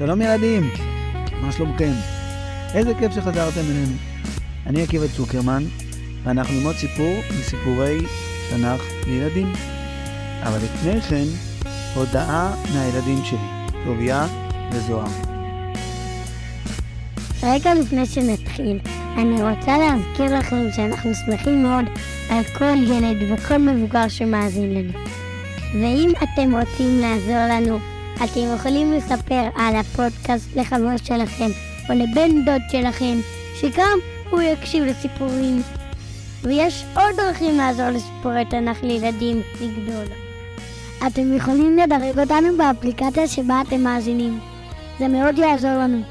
שלום ילדים, מה שלומכם? איזה כיף שחזרתם אלינו. אני עקיבא צוקרמן, ואנחנו ללמוד סיפור מסיפורי תנ"ך לילדים. אבל לפני כן, הודעה מהילדים שלי, טוביה וזוהר. רגע לפני שנתחיל, אני רוצה להזכיר לכם שאנחנו שמחים מאוד על כל ילד וכל מבוגר שמאזין לנו. ואם אתם רוצים לעזור לנו, אתם יכולים לספר על הפודקאסט לחבר שלכם או לבן דוד שלכם, שגם הוא יקשיב לסיפורים. ויש עוד דרכים לעזור לסיפורי תנ"ך לילדים לגדול. אתם יכולים לדרג אותנו באפליקציה שבה אתם מאזינים. זה מאוד יעזור לנו.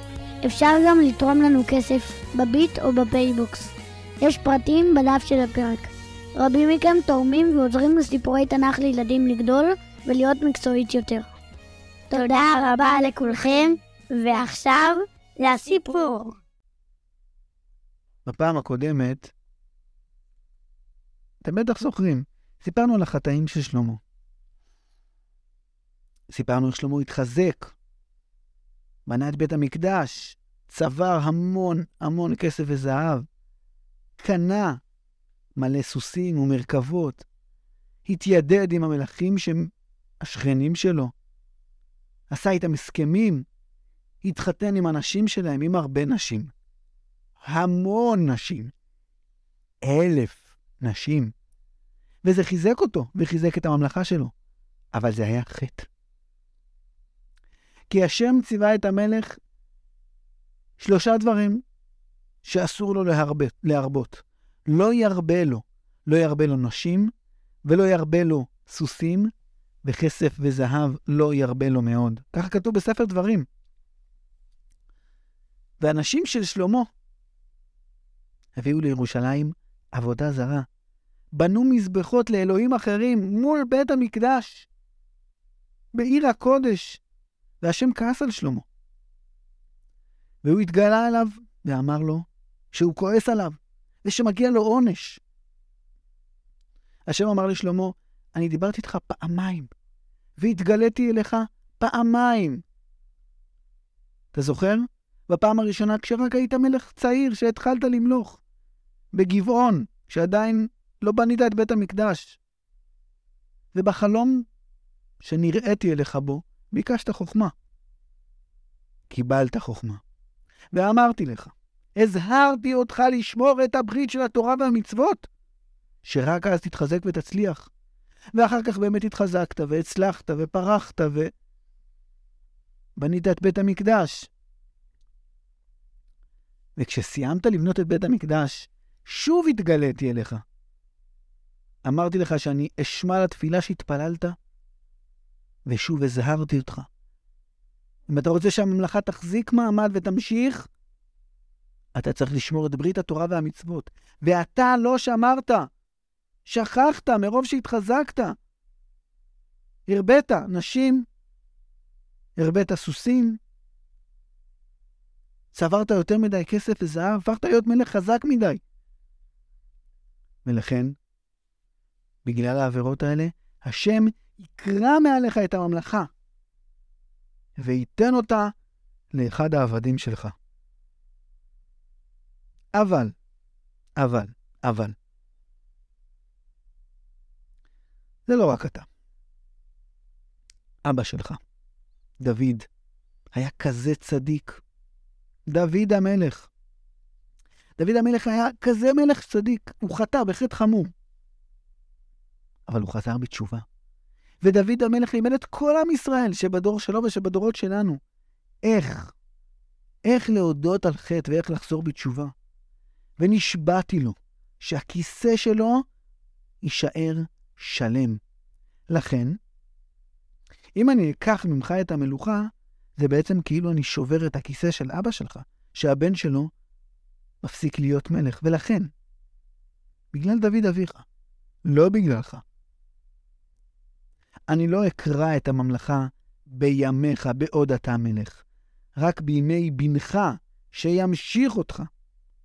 אפשר גם לתרום לנו כסף בביט או בפייבוקס. יש פרטים בדף של הפרק. רבים מכם תורמים ועוזרים לסיפורי תנ"ך לילדים לגדול ולהיות מקצועית יותר. תודה רבה לכולכם, ועכשיו לסיפור. בפעם הקודמת, אתם בטח זוכרים, סיפרנו על החטאים של שלמה. סיפרנו איך שלמה התחזק, בנה את בית המקדש, צבר המון המון כסף וזהב, קנה מלא סוסים ומרכבות, התיידד עם המלכים שהם השכנים שלו, עשה איתם הסכמים, התחתן עם הנשים שלהם, עם הרבה נשים. המון נשים. אלף נשים. וזה חיזק אותו, וחיזק את הממלכה שלו. אבל זה היה חטא. כי השם ציווה את המלך שלושה דברים שאסור לו להרבות. להרבות. לא ירבה לו, לא ירבה לו נשים, ולא ירבה לו סוסים, וכסף וזהב לא ירבה לו מאוד. ככה כתוב בספר דברים. ואנשים של שלמה הביאו לירושלים עבודה זרה. בנו מזבחות לאלוהים אחרים מול בית המקדש, בעיר הקודש, והשם כעס על שלמה. והוא התגלה אליו ואמר לו שהוא כועס עליו ושמגיע לו עונש. השם אמר לשלמה, אני דיברתי איתך פעמיים, והתגליתי אליך פעמיים. אתה זוכר? בפעם הראשונה כשרק היית מלך צעיר שהתחלת למלוך. בגבעון, כשעדיין לא בנית את בית המקדש. ובחלום שנראיתי אליך בו, ביקשת חוכמה. קיבלת חוכמה. ואמרתי לך, הזהרתי אותך לשמור את הברית של התורה והמצוות, שרק אז תתחזק ותצליח. ואחר כך באמת התחזקת, והצלחת, ופרחת, ובנית את בית המקדש. וכשסיימת לבנות את בית המקדש, שוב התגליתי אליך. אמרתי לך שאני אשמע לתפילה שהתפללת, ושוב הזהרתי אותך. אם אתה רוצה שהממלכה תחזיק מעמד ותמשיך, אתה צריך לשמור את ברית התורה והמצוות. ואתה לא שמרת. שכחת מרוב שהתחזקת. הרבית נשים, הרבית סוסים, צברת יותר מדי כסף וזהב, הפכת להיות מלך חזק מדי. ולכן, בגלל העבירות האלה, השם יקרע מעליך את הממלכה, וייתן אותה לאחד העבדים שלך. אבל, אבל, אבל, זה לא רק אתה. אבא שלך, דוד, היה כזה צדיק. דוד המלך. דוד המלך היה כזה מלך צדיק, הוא חטא בחטא חמור. אבל הוא חזר בתשובה. ודוד המלך לימד את כל עם ישראל שבדור שלו ושבדורות שלנו. איך? איך להודות על חטא ואיך לחזור בתשובה. ונשבעתי לו שהכיסא שלו יישאר שלם. לכן, אם אני אקח ממך את המלוכה, זה בעצם כאילו אני שובר את הכיסא של אבא שלך, שהבן שלו מפסיק להיות מלך. ולכן, בגלל דוד אביך, לא בגללך, אני לא אקרא את הממלכה בימיך בעוד אתה מלך, רק בימי בנך, שימשיך אותך.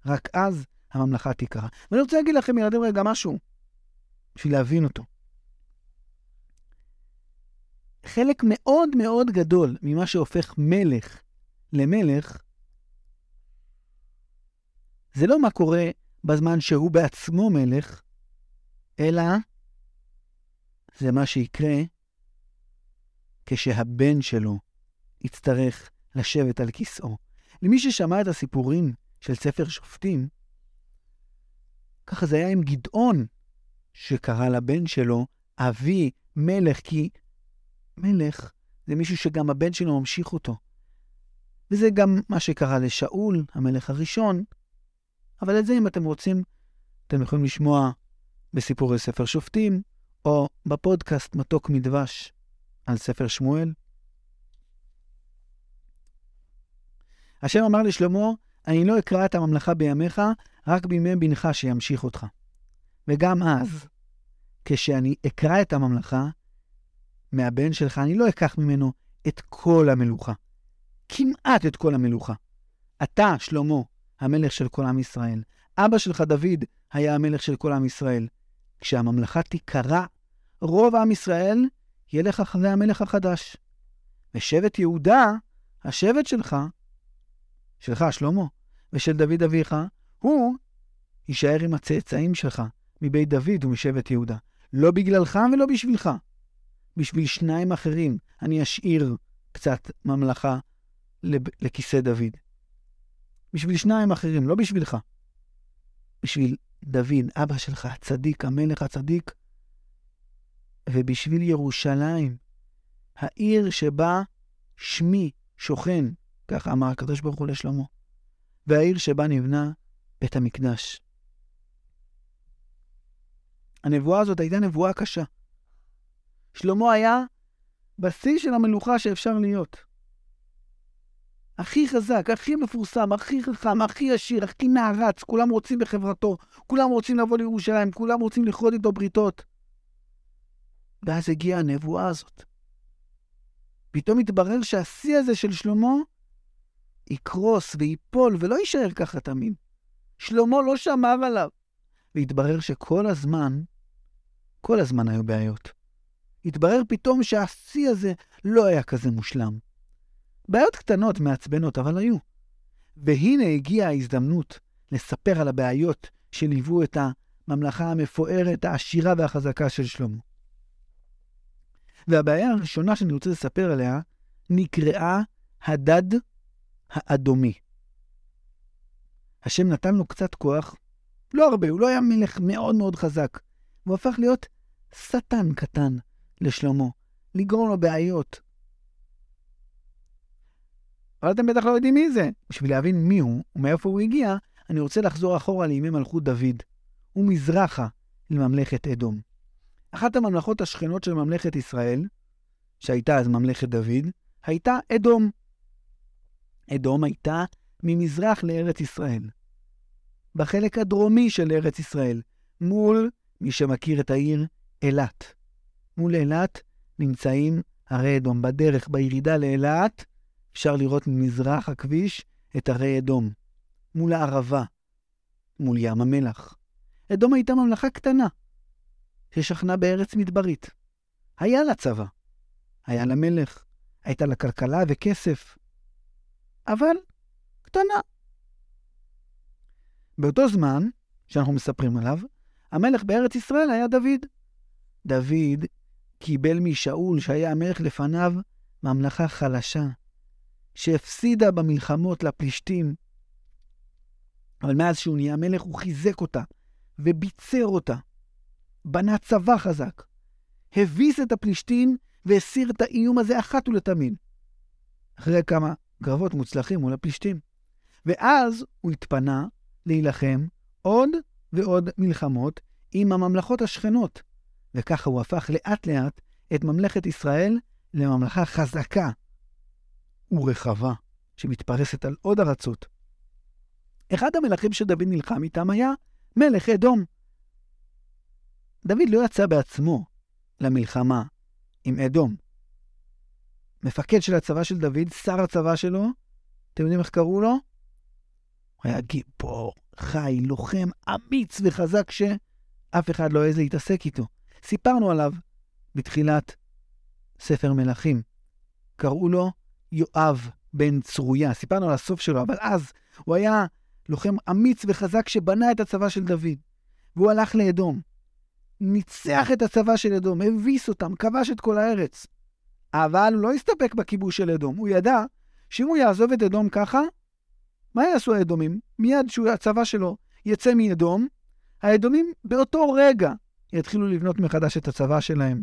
רק אז הממלכה תקרא. ואני רוצה להגיד לכם, ילדים, רגע משהו, בשביל להבין אותו. חלק מאוד מאוד גדול ממה שהופך מלך למלך, זה לא מה קורה בזמן שהוא בעצמו מלך, אלא זה מה שיקרה כשהבן שלו יצטרך לשבת על כיסאו. למי ששמע את הסיפורים של ספר שופטים, ככה זה היה עם גדעון, שקרא לבן שלו אבי מלך, כי מלך זה מישהו שגם הבן שלו ממשיך אותו. וזה גם מה שקרה לשאול, המלך הראשון, אבל את זה, אם אתם רוצים, אתם יכולים לשמוע בסיפורי ספר שופטים, או בפודקאסט מתוק מדבש על ספר שמואל. השם אמר לשלמה, אני לא אקרא את הממלכה בימיך, רק בימי בנך שימשיך אותך. וגם אז, כשאני אקרא את הממלכה מהבן שלך, אני לא אקח ממנו את כל המלוכה. כמעט את כל המלוכה. אתה, שלמה, המלך של כל עם ישראל. אבא שלך, דוד, היה המלך של כל עם ישראל. כשהממלכה תיקרע, רוב עם ישראל ילך אחרי המלך החדש. ושבט יהודה, השבט שלך, שלך, שלמה, ושל דוד אביך, הוא יישאר עם הצאצאים שלך, מבית דוד ומשבט יהודה. לא בגללך ולא בשבילך. בשביל שניים אחרים אני אשאיר קצת ממלכה לכיסא דוד. בשביל שניים אחרים, לא בשבילך. בשביל דוד, אבא שלך, הצדיק, המלך הצדיק, ובשביל ירושלים, העיר שבה שמי שוכן, כך אמר הקדוש ברוך הוא לשלמה, והעיר שבה נבנה בית המקדש. הנבואה הזאת הייתה נבואה קשה. שלמה היה בשיא של המלוכה שאפשר להיות. הכי חזק, הכי מפורסם, הכי חכם, הכי עשיר, הכי נערץ, כולם רוצים בחברתו, כולם רוצים לבוא לירושלים, כולם רוצים לכרות איתו בריתות. ואז הגיעה הנבואה הזאת. פתאום התברר שהשיא הזה של שלמה יקרוס וייפול ולא יישאר ככה תמיד. שלמה לא שמר עליו. והתברר שכל הזמן, כל הזמן היו בעיות. התברר פתאום שהשיא הזה לא היה כזה מושלם. בעיות קטנות, מעצבנות, אבל היו. והנה הגיעה ההזדמנות לספר על הבעיות שליוו את הממלכה המפוארת, העשירה והחזקה של שלמה. והבעיה הראשונה שאני רוצה לספר עליה נקראה הדד האדומי. השם נתן לו קצת כוח, לא הרבה, הוא לא היה מלך מאוד מאוד חזק. הוא הפך להיות שטן קטן לשלמה, לגרום לו בעיות, אבל אתם בטח לא יודעים מי זה. בשביל להבין מי הוא ומאיפה הוא הגיע, אני רוצה לחזור אחורה לימי מלכות דוד, ומזרחה לממלכת אדום. אחת הממלכות השכנות של ממלכת ישראל, שהייתה אז ממלכת דוד, הייתה אדום. אדום הייתה ממזרח לארץ ישראל. בחלק הדרומי של ארץ ישראל, מול, מי שמכיר את העיר, אילת. מול אילת נמצאים הרי אדום. בדרך, בירידה לאילת, אפשר לראות ממזרח הכביש את הרי אדום, מול הערבה, מול ים המלח. אדום הייתה ממלכה קטנה, ששכנה בארץ מדברית. היה לה צבא, היה לה מלך, הייתה לה כלכלה וכסף, אבל קטנה. באותו זמן שאנחנו מספרים עליו, המלך בארץ ישראל היה דוד. דוד קיבל משאול, שהיה המלך לפניו, ממלכה חלשה, שהפסידה במלחמות לפלישתים. אבל מאז שהוא נהיה מלך, הוא חיזק אותה וביצר אותה. בנה צבא חזק, הביס את הפלישתים והסיר את האיום הזה אחת ולתמיד. אחרי כמה קרבות מוצלחים מול הפלישתים. ואז הוא התפנה להילחם עוד ועוד מלחמות עם הממלכות השכנות, וככה הוא הפך לאט לאט את ממלכת ישראל לממלכה חזקה ורחבה, שמתפרסת על עוד ארצות. אחד המלכים שדוד נלחם איתם היה מלך אדום. דוד לא יצא בעצמו למלחמה עם אדום. מפקד של הצבא של דוד, שר הצבא שלו, אתם יודעים איך קראו לו? הוא היה גיבור, חי, לוחם, אמיץ וחזק שאף אחד לא העז להתעסק איתו. סיפרנו עליו בתחילת ספר מלכים. קראו לו יואב בן צרויה. סיפרנו על הסוף שלו, אבל אז הוא היה לוחם אמיץ וחזק שבנה את הצבא של דוד. והוא הלך לאדום. ניצח את הצבא של אדום, הביס אותם, כבש את כל הארץ. אבל הוא לא הסתפק בכיבוש של אדום. הוא ידע שאם הוא יעזוב את אדום ככה, מה יעשו האדומים? מיד שהצבא שלו יצא מאדום, האדומים באותו רגע יתחילו לבנות מחדש את הצבא שלהם.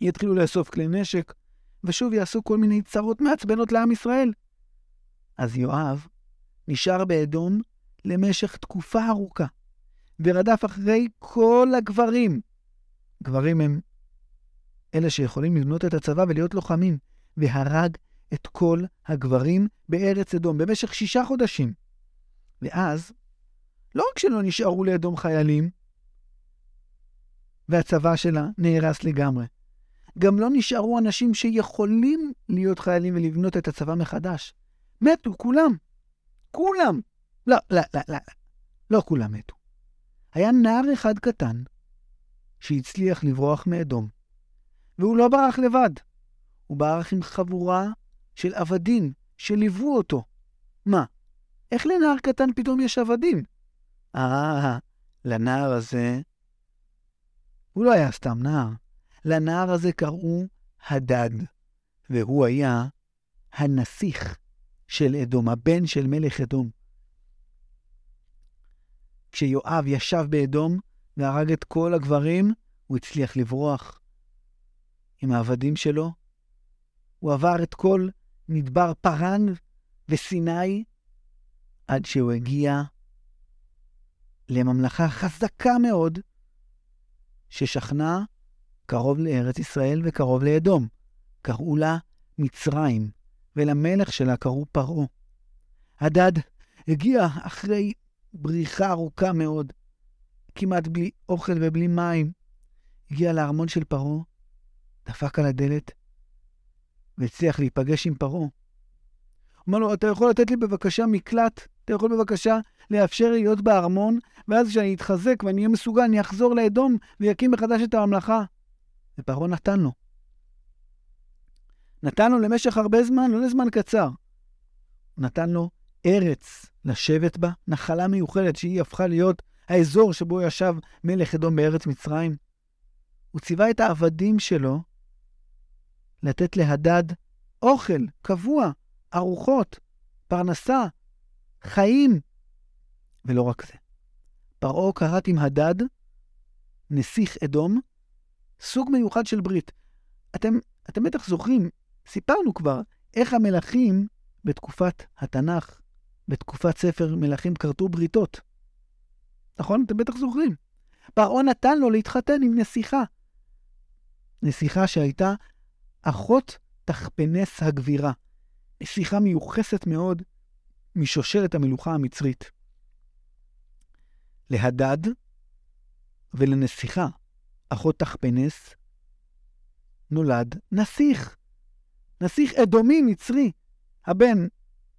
יתחילו לאסוף כלי נשק, ושוב יעשו כל מיני צרות מעצבנות לעם ישראל. אז יואב נשאר באדום למשך תקופה ארוכה, ורדף אחרי כל הגברים. גברים הם אלה שיכולים לבנות את הצבא ולהיות לוחמים, והרג את כל הגברים בארץ אדום במשך שישה חודשים. ואז, לא רק שלא נשארו לאדום חיילים, והצבא שלה נהרס לגמרי, גם לא נשארו אנשים שיכולים להיות חיילים ולבנות את הצבא מחדש. מתו, כולם. כולם. לא, לא, לא, לא. לא כולם מתו. היה נער אחד קטן שהצליח לברוח מאדום. והוא לא ברח לבד, הוא ברח עם חבורה של עבדים שליוו אותו. מה, איך לנער קטן פתאום יש עבדים? אה, לנער הזה... הוא לא היה סתם נער. לנער הזה קראו הדד, והוא היה הנסיך של אדום, הבן של מלך אדום. כשיואב ישב באדום והרג את כל הגברים, הוא הצליח לברוח עם העבדים שלו. הוא עבר את כל מדבר פרן וסיני עד שהוא הגיע לממלכה חזקה מאוד ששכנה קרוב לארץ ישראל וקרוב לאדום. קראו לה מצרים, ולמלך שלה קראו פרעה. הדד הגיע אחרי בריחה ארוכה מאוד, כמעט בלי אוכל ובלי מים. הגיע לארמון של פרעה, דפק על הדלת, והצליח להיפגש עם פרעה. אמר לו, אתה יכול לתת לי בבקשה מקלט? אתה יכול בבקשה לאפשר להיות בארמון, ואז כשאני אתחזק ואני אהיה מסוגל, אני אחזור לאדום ויקים מחדש את הממלכה. ופרעה נתן לו. נתן לו למשך הרבה זמן, לא לזמן קצר. נתן לו ארץ לשבת בה, נחלה מיוחדת שהיא הפכה להיות האזור שבו ישב מלך אדום בארץ מצרים. הוא ציווה את העבדים שלו לתת להדד אוכל קבוע, ארוחות, פרנסה, חיים. ולא רק זה. פרעה כרת עם הדד, נסיך אדום, סוג מיוחד של ברית. אתם, אתם בטח זוכרים, סיפרנו כבר איך המלכים בתקופת התנ"ך, בתקופת ספר מלכים, כרתו בריתות. נכון? אתם בטח זוכרים. פרעה נתן לו להתחתן עם נסיכה. נסיכה שהייתה אחות תחפנס הגבירה. נסיכה מיוחסת מאוד משושלת המלוכה המצרית. להדד ולנסיכה אחות תחפנס, נולד נסיך. נסיך אדומי מצרי, הבן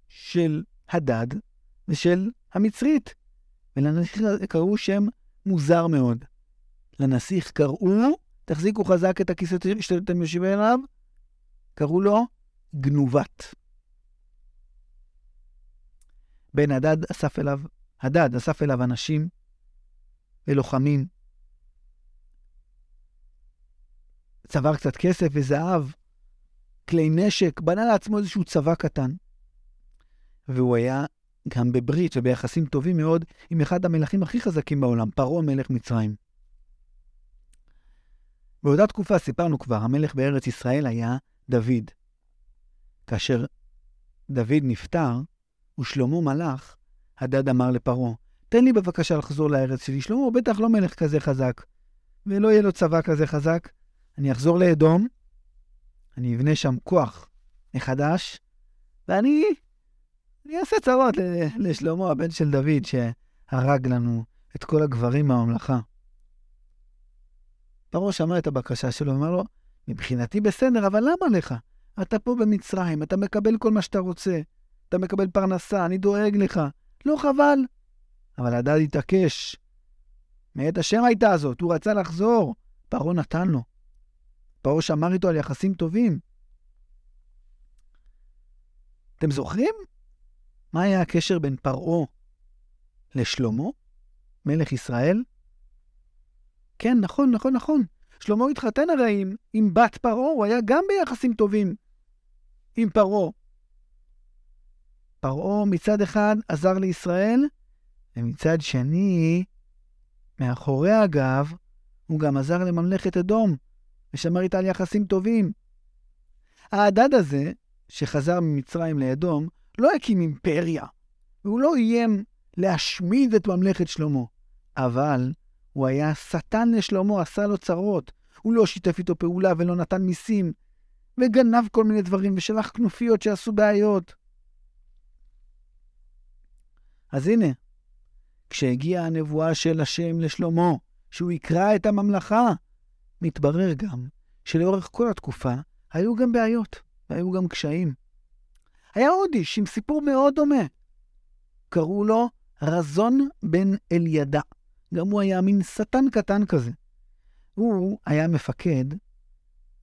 של הדד ושל המצרית. ולנסיך קראו שם מוזר מאוד. לנסיך קראו, תחזיקו חזק את הכיסא שאתם יושבים עליו, קראו לו גנובת. בן הדד אסף אליו, הדד אסף אליו אנשים ולוחמים צבר קצת כסף וזהב, כלי נשק, בנה לעצמו איזשהו צבא קטן. והוא היה גם בברית וביחסים טובים מאוד עם אחד המלכים הכי חזקים בעולם, פרעה מלך מצרים. באותה תקופה, סיפרנו כבר, המלך בארץ ישראל היה דוד. כאשר דוד נפטר, ושלמה מלך, הדד אמר לפרעה, תן לי בבקשה לחזור לארץ שלי. שלמה הוא בטח לא מלך כזה חזק, ולא יהיה לו צבא כזה חזק, אני אחזור לאדום, אני אבנה שם כוח מחדש, ואני אני אעשה צרות לשלמה, הבן של דוד, שהרג לנו את כל הגברים מהממלכה. פרעה שמע את הבקשה שלו ואמר לו, מבחינתי בסדר, אבל למה לך? אתה פה במצרים, אתה מקבל כל מה שאתה רוצה, אתה מקבל פרנסה, אני דואג לך. לא חבל? אבל הדד התעקש. מאת השם הייתה זאת, הוא רצה לחזור, פרעה נתן לו. פרעה שמר איתו על יחסים טובים. אתם זוכרים? מה היה הקשר בין פרעה לשלמה, מלך ישראל? כן, נכון, נכון, נכון. שלמה התחתן הרי עם, עם בת פרעה, הוא היה גם ביחסים טובים עם פרעה. פרעה מצד אחד עזר לישראל, ומצד שני, מאחורי הגב, הוא גם עזר לממלכת אדום, ושמר איתה על יחסים טובים. ההדד הזה, שחזר ממצרים לאדום, לא הקים אימפריה, והוא לא איים להשמיד את ממלכת שלמה, אבל הוא היה שטן לשלמה, עשה לו צרות. הוא לא שיתף איתו פעולה ולא נתן מיסים, וגנב כל מיני דברים ושלח כנופיות שעשו בעיות. אז הנה, כשהגיעה הנבואה של השם לשלמה, שהוא יקרא את הממלכה, מתברר גם שלאורך כל התקופה היו גם בעיות, והיו גם קשיים. היה עוד איש עם סיפור מאוד דומה. קראו לו רזון בן אלידע. גם הוא היה מין שטן קטן כזה. הוא היה מפקד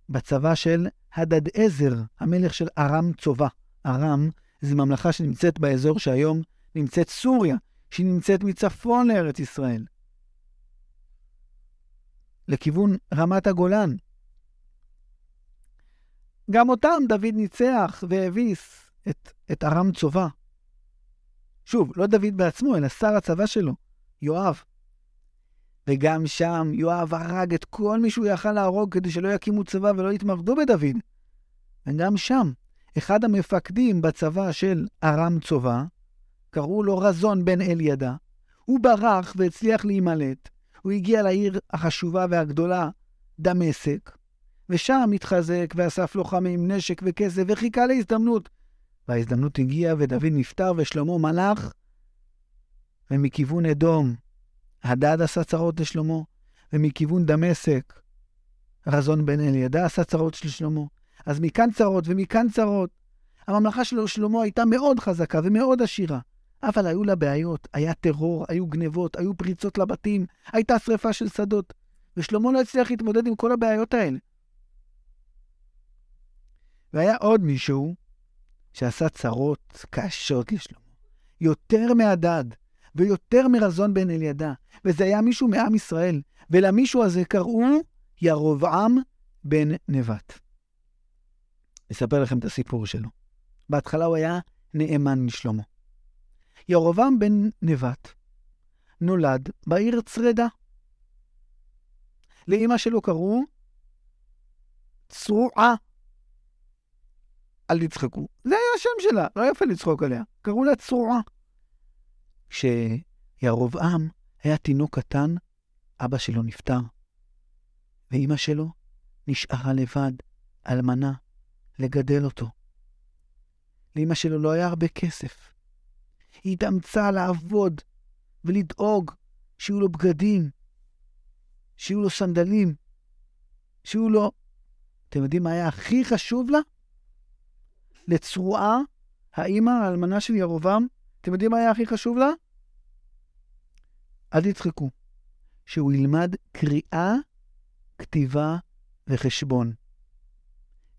בצבא של הדד עזר, המלך של ארם צובה. ארם זו ממלכה שנמצאת באזור שהיום נמצאת סוריה, שהיא נמצאת מצפון לארץ ישראל. לכיוון רמת הגולן. גם אותם דוד ניצח והביס את, את ארם צובה. שוב, לא דוד בעצמו, אלא שר הצבא שלו, יואב. וגם שם יואב הרג את כל מי שהוא יכל להרוג כדי שלא יקימו צבא ולא יתמרדו בדוד. וגם שם, אחד המפקדים בצבא של ארם צובה, קראו לו רזון בן אלידע, הוא ברח והצליח להימלט. הוא הגיע לעיר החשובה והגדולה, דמשק, ושם התחזק ואסף לוחמים, נשק וכסף וחיכה להזדמנות. וההזדמנות הגיעה ודוד נפטר ושלמה מלך, ומכיוון אדום הדד עשה צרות לשלמה, ומכיוון דמשק, רזון בן אלידע עשה צרות של שלמה. אז מכאן צרות ומכאן צרות. הממלכה של שלמה הייתה מאוד חזקה ומאוד עשירה, אבל היו לה בעיות, היה טרור, היו גנבות, היו פריצות לבתים, הייתה שרפה של שדות, ושלמה לא הצליח להתמודד עם כל הבעיות האלה. והיה עוד מישהו שעשה צרות קשות לשלמה, יותר מהדד, ויותר מרזון בן אלידע, וזה היה מישהו מעם ישראל, ולמישהו הזה קראו ירבעם בן נבט. אספר לכם את הסיפור שלו. בהתחלה הוא היה נאמן משלמה. ירבעם בן נבט נולד בעיר צרדה. לאימא שלו קראו צרועה. אל תצחקו. זה היה השם שלה, לא יפה לצחוק עליה. קראו לה צרועה. כשירובעם היה תינוק קטן, אבא שלו נפטר, ואימא שלו נשארה לבד, אלמנה, לגדל אותו. לאמא שלו לא היה הרבה כסף. היא התאמצה לעבוד ולדאוג שיהיו לו בגדים, שיהיו לו סנדלים, שיהיו לו... אתם יודעים מה היה הכי חשוב לה? לצרועה, האימא, האלמנה של ירובעם, אתם יודעים מה היה הכי חשוב לה? אל תצחקו. שהוא ילמד קריאה, כתיבה וחשבון.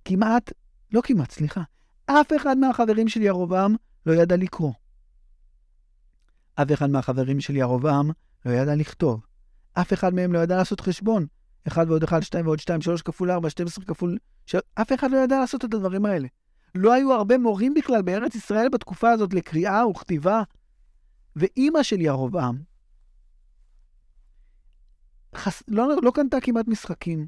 כמעט, לא כמעט, סליחה, אף אחד מהחברים של ירובעם לא ידע לקרוא. אף אחד מהחברים של ירובעם לא ידע לכתוב. אף אחד מהם לא ידע לעשות חשבון. 1 ועוד 1, 2 ועוד 2, 3 כפול 4, 12 כפול... ש... אף אחד לא ידע לעשות את הדברים האלה. לא היו הרבה מורים בכלל בארץ ישראל בתקופה הזאת לקריאה וכתיבה. ואימא של ירובעם חס... לא, לא קנתה כמעט משחקים,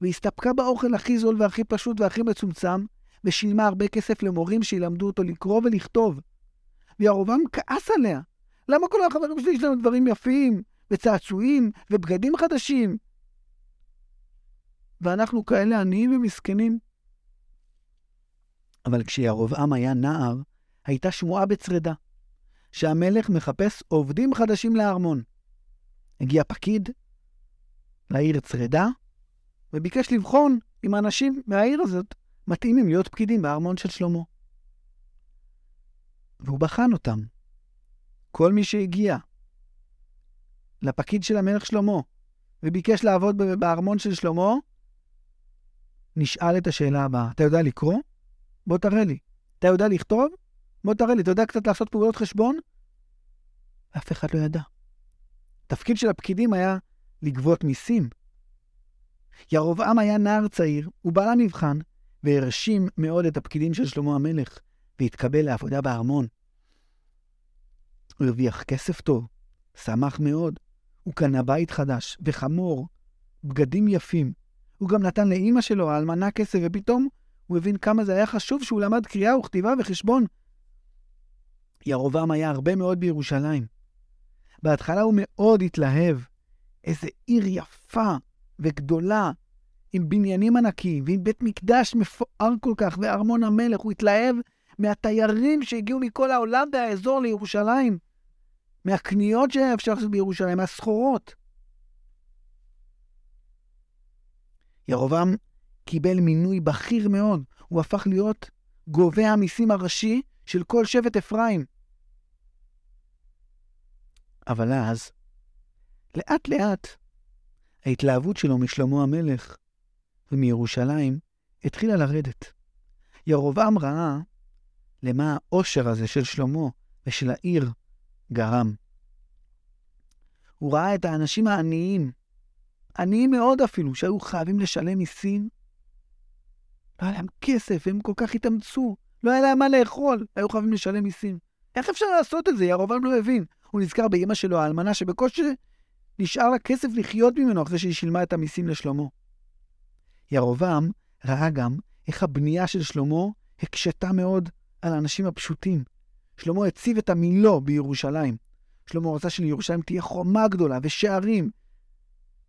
והסתפקה באוכל הכי זול והכי פשוט והכי מצומצם, ושילמה הרבה כסף למורים שילמדו אותו לקרוא ולכתוב. וירובעם כעס עליה. למה כל החברים שלי יש לנו דברים יפים, וצעצועים, ובגדים חדשים? ואנחנו כאלה עניים ומסכנים. אבל כשירובעם היה נער, הייתה שמועה בצרדה, שהמלך מחפש עובדים חדשים לארמון. הגיע פקיד לעיר צרדה, וביקש לבחון אם האנשים מהעיר הזאת מתאימים להיות פקידים בארמון של שלמה. והוא בחן אותם. כל מי שהגיע לפקיד של המלך שלמה וביקש לעבוד בארמון של שלמה, נשאל את השאלה הבאה, אתה יודע לקרוא? בוא תראה לי. אתה יודע לכתוב? בוא תראה לי, אתה יודע קצת לעשות פעולות חשבון? אף אחד לא ידע. התפקיד של הפקידים היה לגבות מיסים. ירבעם היה נער צעיר, הוא בעל המבחן, והרשים מאוד את הפקידים של שלמה המלך, והתקבל לעבודה בארמון. הוא הרוויח כסף טוב, שמח מאוד. הוא קנה בית חדש, וחמור, בגדים יפים. הוא גם נתן לאימא שלו, האלמנה, כסף, ופתאום הוא הבין כמה זה היה חשוב שהוא למד קריאה וכתיבה וחשבון. ירובעם היה הרבה מאוד בירושלים. בהתחלה הוא מאוד התלהב. איזה עיר יפה וגדולה, עם בניינים ענקיים, ועם בית מקדש מפואר כל כך, וארמון המלך. הוא התלהב מהתיירים שהגיעו מכל העולם והאזור לירושלים. מהקניות שהיה אפשר לעשות בירושלים, מהסחורות. ירובעם קיבל מינוי בכיר מאוד. הוא הפך להיות גובה המיסים הראשי של כל שבט אפרים. אבל אז, לאט לאט, ההתלהבות שלו משלמה המלך ומירושלים התחילה לרדת. ירובעם ראה למה העושר הזה של שלמה ושל העיר גרם. הוא ראה את האנשים העניים, עניים מאוד אפילו, שהיו חייבים לשלם מיסים. לא היה להם כסף, הם כל כך התאמצו, לא היה להם מה לאכול, היו חייבים לשלם מיסים. איך אפשר לעשות את זה? ירובעם לא הבין. הוא נזכר באמא שלו, האלמנה, שבקושי נשאר לה כסף לחיות ממנו אחרי שהיא שילמה את המיסים לשלמה. ירובעם ראה גם איך הבנייה של שלמה הקשתה מאוד על האנשים הפשוטים. שלמה הציב את המילו בירושלים. שלמה רצה שלירושלים תהיה חומה גדולה ושערים,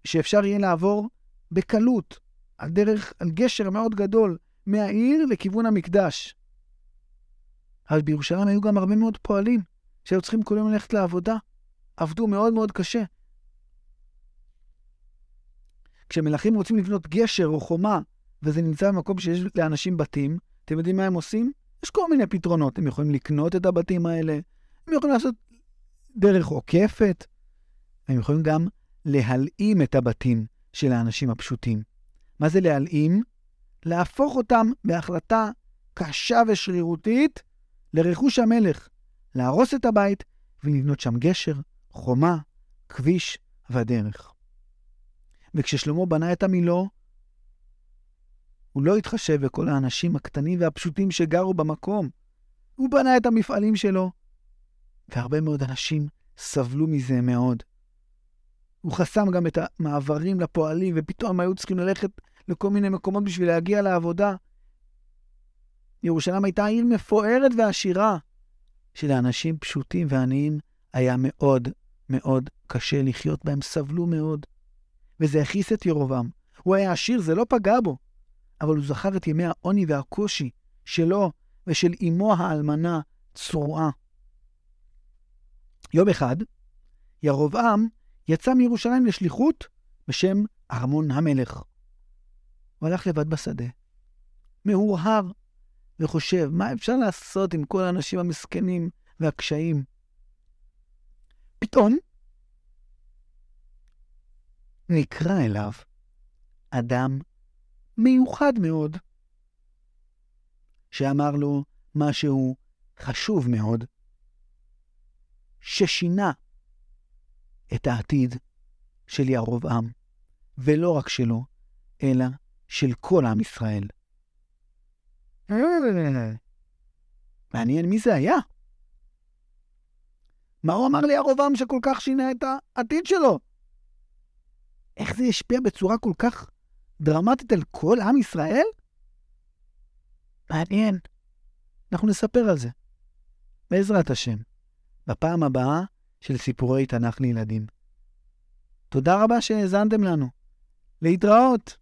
שאפשר יהיה לעבור בקלות, על דרך, על גשר מאוד גדול, מהעיר לכיוון המקדש. אבל בירושלים היו גם הרבה מאוד פועלים, שהיו צריכים כל יום ללכת לעבודה. עבדו מאוד מאוד קשה. כשמלכים רוצים לבנות גשר או חומה, וזה נמצא במקום שיש לאנשים בתים, אתם יודעים מה הם עושים? יש כל מיני פתרונות. הם יכולים לקנות את הבתים האלה, הם יכולים לעשות דרך עוקפת, הם יכולים גם להלאים את הבתים של האנשים הפשוטים. מה זה להלאים? להפוך אותם בהחלטה קשה ושרירותית לרכוש המלך, להרוס את הבית ולבנות שם גשר, חומה, כביש ודרך. וכששלמה בנה את המילו, הוא לא התחשב בכל האנשים הקטנים והפשוטים שגרו במקום. הוא בנה את המפעלים שלו, והרבה מאוד אנשים סבלו מזה מאוד. הוא חסם גם את המעברים לפועלים, ופתאום היו צריכים ללכת לכל מיני מקומות בשביל להגיע לעבודה. ירושלים הייתה עיר מפוארת ועשירה, שלאנשים פשוטים ועניים היה מאוד מאוד קשה לחיות בהם, סבלו מאוד. וזה הכעיס את ירובעם. הוא היה עשיר, זה לא פגע בו. אבל הוא זכר את ימי העוני והקושי שלו ושל אמו האלמנה צרועה. יום אחד, ירובעם יצא מירושלים לשליחות בשם ארמון המלך. הוא הלך לבד בשדה, מהורהר, וחושב, מה אפשר לעשות עם כל האנשים המסכנים והקשיים? פתאום נקרא אליו אדם מיוחד מאוד, שאמר לו משהו חשוב מאוד, ששינה את העתיד של ירבעם, ולא רק שלו, אלא של כל עם ישראל. מעניין מי זה היה. מה הוא אמר לירבעם שכל כך שינה את העתיד שלו? איך זה השפיע בצורה כל כך דרמטית על כל עם ישראל? מעניין. אנחנו נספר על זה. בעזרת השם. בפעם הבאה של סיפורי תנ"ך לילדים. תודה רבה שהאזנתם לנו. להתראות.